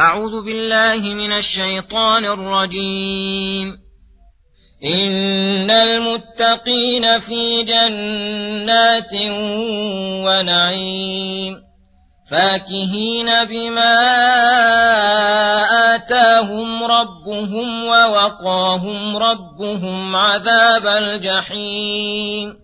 أعوذ بالله من الشيطان الرجيم. إن المتقين في جنات ونعيم. فاكهين بما آتاهم ربهم ووقاهم ربهم عذاب الجحيم.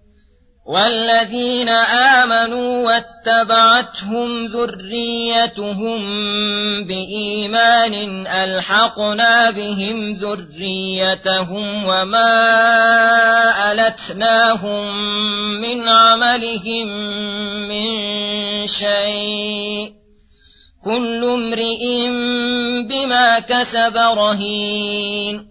والذين آمنوا واتبعتهم ذريتهم بإيمان ألحقنا بهم ذريتهم وما ألتناهم من عملهم من شيء كل امرئ بما كسب رهين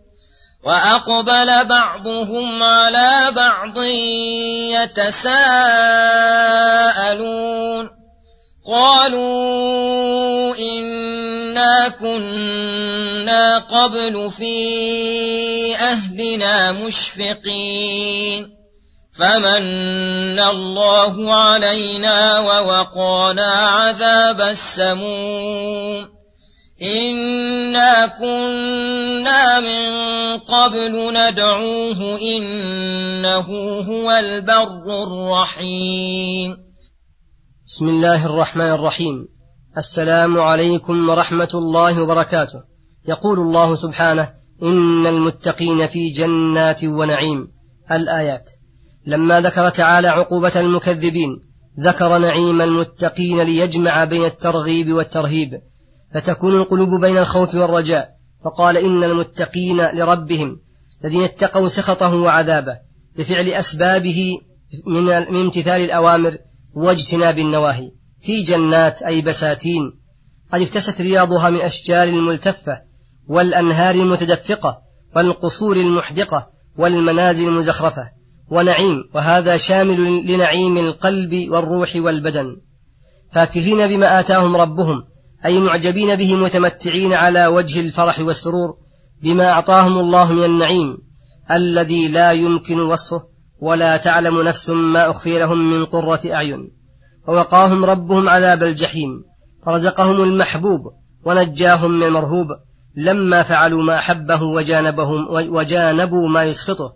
وأقبل بعضهم على بعض يتساءلون. قالوا إنا كنا قبل في أهلنا مشفقين. فمن الله علينا ووقانا عذاب السموم. إنا كنا من قبل ندعوه إنه هو البر الرحيم. بسم الله الرحمن الرحيم. السلام عليكم ورحمة الله وبركاته. يقول الله سبحانه إن المتقين في جنات ونعيم. الآيات لما ذكر تعالى عقوبة المكذبين ذكر نعيم المتقين ليجمع بين الترغيب والترهيب فتكون القلوب بين الخوف والرجاء فقال إن المتقين لربهم الذين اتقوا سخطه وعذابه بفعل أسبابه من امتثال الأوامر واجتناب النواهي. في جنات أي بساتين قد اكتست رياضها من أشجار الملتفة والأنهار المتدفقة والقصور المحدقة والمنازل المزخرفة. ونعيم وهذا شامل لنعيم القلب والروح والبدن. فاكهين بما آتاهم ربهم أي معجبين به متمتعين على وجه الفرح والسرور بما أعطاهم الله من النعيم الذي لا يمكن وصفه ولا تعلم نفس ما أخفي لهم من قرة أعين. ووقاهم ربهم عذاب الجحيم. فرزقهم المحبوب ونجاهم من المرهوب. لما فعلوا ما أحبه وجانبهم وجانبوا ما يسخطه.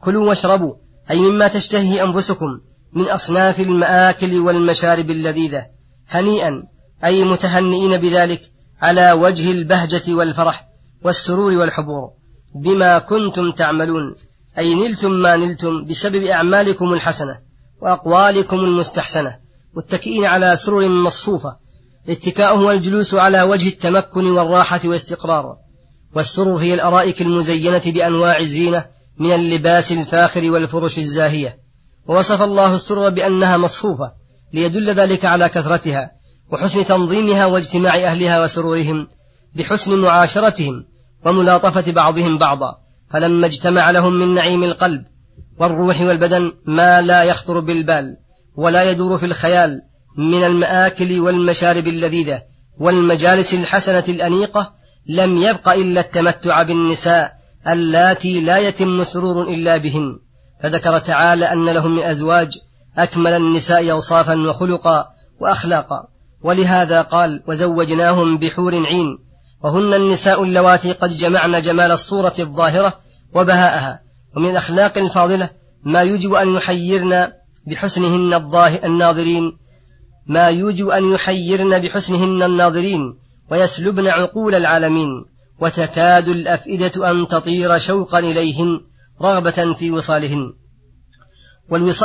كلوا واشربوا. أي مما تشتهي أنفسكم من أصناف المآكل والمشارب اللذيذة. هنيئا أي متهنئين بذلك على وجه البهجة والفرح والسرور والحبور بما كنتم تعملون. أي نلتم ما نلتم بسبب أعمالكم الحسنة وأقوالكم المستحسنة. متكئين على سرر مصفوفة. الاتكاء هو الجلوس على وجه التمكن والراحة والاستقرار والسرر هي الأرائك المزينة بأنواع الزينة من اللباس الفاخر والفرش الزاهية. ووصف الله السرر بأنها مصفوفة ليدل ذلك على كثرتها. وحسن تنظيمها واجتماع أهلها وسرورهم بحسن معاشرتهم وملاطفة بعضهم بعضا فلما اجتمع لهم من نعيم القلب والروح والبدن ما لا يخطر بالبال ولا يدور في الخيال من المآكل والمشارب اللذيذة والمجالس الحسنة الأنيقة لم يبق إلا التمتع بالنساء اللاتي لا يتم سرور إلا بهن. فذكر تعالى أن لهم من أزواج أكمل النساء أوصافا وخلقا وأخلاقا. ولهذا قال وزوجناهم بحور عين وهن النساء اللواتي قد جمعن جمال الصورة الظاهرة وبهاءها ومن الأخلاق الفاضلة ما يوجب أن يحيرن بحسنهن الناظرين. ما يوجب أن يحيرن بحسنهن الناظرين ويسلبن عقول العالمين وتكاد الأفئدة أن تطير شوقا إليهن رغبة في وصالهن.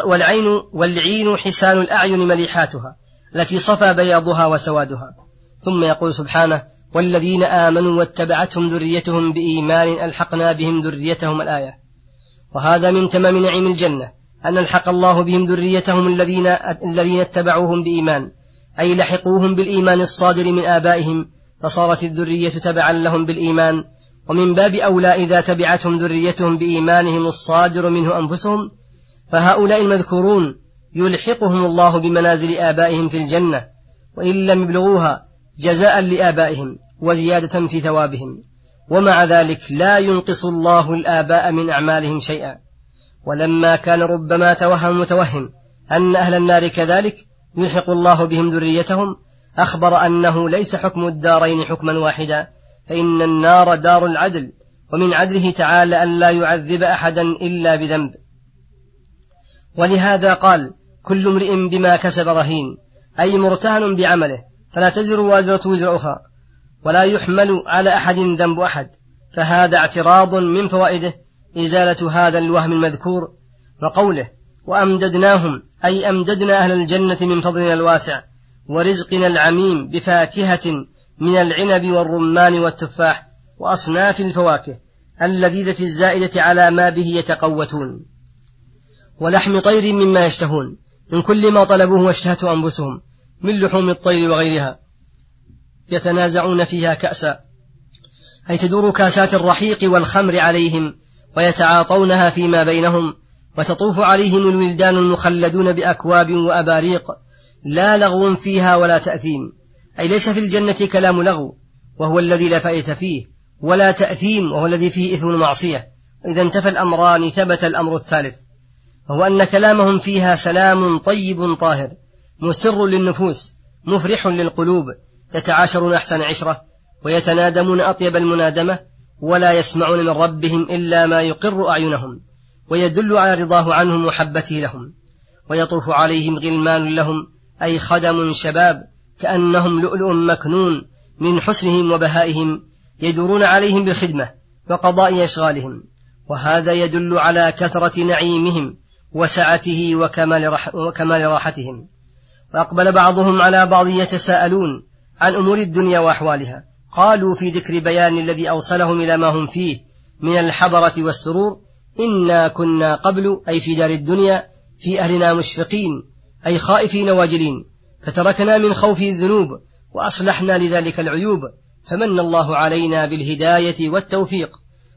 والعين والعين حسان الأعين مليحاتها. التي صفى بياضها وسوادها. ثم يقول سبحانه والذين آمنوا واتبعتهم ذريتهم بإيمان ألحقنا بهم ذريتهم الآية. وهذا من تمام نعيم الجنة أن ألحق الله بهم ذريتهم الذين الذين اتبعوهم بإيمان أي لحقوهم بالإيمان الصادر من آبائهم فصارت الذرية تبعا لهم بالإيمان. ومن باب أولى إذا تبعتهم ذريتهم بإيمانهم الصادر منه أنفسهم فهؤلاء المذكورون يلحقهم الله بمنازل آبائهم في الجنة وإن لم يبلغوها جزاء لآبائهم وزيادة في ثوابهم. ومع ذلك لا ينقص الله الآباء من أعمالهم شيئا. ولما كان ربما توهم متوهم أن أهل النار كذلك يلحق الله بهم ذريتهم أخبر أنه ليس حكم الدارين حكما واحدا فإن النار دار العدل ومن عدله تعالى أن لا يعذب أحدا إلا بذنب. ولهذا قال كل امرئ بما كسب رهين أي مرتهن بعمله فلا تزر وازرة وزر أخرى ولا يحمل على أحد ذنب أحد فهذا اعتراض من فوائده إزالة هذا الوهم المذكور وقوله وأمددناهم أي أمددنا أهل الجنة من فضلنا الواسع ورزقنا العميم بفاكهة من العنب والرمان والتفاح وأصناف الفواكه اللذيذة الزائدة على ما به يتقوتون. ولحم طير مما يشتهون من كل ما طلبوه واشتهته أنفسهم من لحوم الطير وغيرها يتنازعون فيها كأسا. أي تدور كاسات الرحيق والخمر عليهم ويتعاطونها فيما بينهم وتطوف عليهم الولدان المخلدون بأكواب وأباريق لا لغو فيها ولا تأثيم. أي ليس في الجنة كلام لغو وهو الذي لا فائدة فيه ولا تأثيم وهو الذي فيه إثم المعصية إذا انتفى الأمران ثبت الأمر الثالث. وهو أن كلامهم فيها سلام طيب طاهر مسر للنفوس مفرح للقلوب يتعاشرون أحسن عشرة ويتنادمون أطيب المنادمة ولا يسمعون من ربهم إلا ما يقر أعينهم ويدل على رضاه عنهم وحبته لهم ويطوف عليهم غلمان لهم أي خدم شباب كأنهم لؤلؤ مكنون من حسنهم وبهائهم يدورون عليهم بالخدمة وقضاء أشغالهم وهذا يدل على كثرة نعيمهم وسعته وكمال, رح وكمال راحتهم. وأقبل بعضهم على بعض يتساءلون عن أمور الدنيا وأحوالها. قالوا في ذكر بيان الذي أوصلهم إلى ما هم فيه من الحضرة والسرور إنا كنا قبل أي في دار الدنيا في أهلنا مشفقين أي خائفين واجلين. فتركنا من خوف الذنوب وأصلحنا لذلك العيوب. فمن الله علينا بالهداية والتوفيق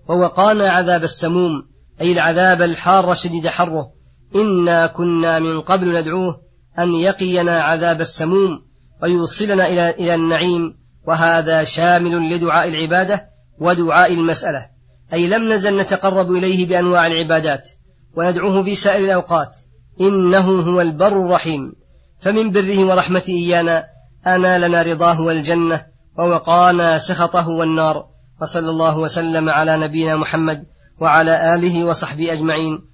ووقانا عذاب السموم أي العذاب الحار الشديد حره. إنا كنا من قبل ندعوه أن يقينا عذاب السموم ويوصلنا إلى إلى النعيم وهذا شامل لدعاء العبادة ودعاء المسألة. أي لم نزل نتقرب إليه بأنواع العبادات وندعوه في سائر الأوقات إنه هو البر الرحيم. فمن بره ورحمته إيانا أنا لنا رضاه والجنة ووقانا سخطه والنار. وصلى الله وسلم على نبينا محمد وعلى آله وصحبه أجمعين.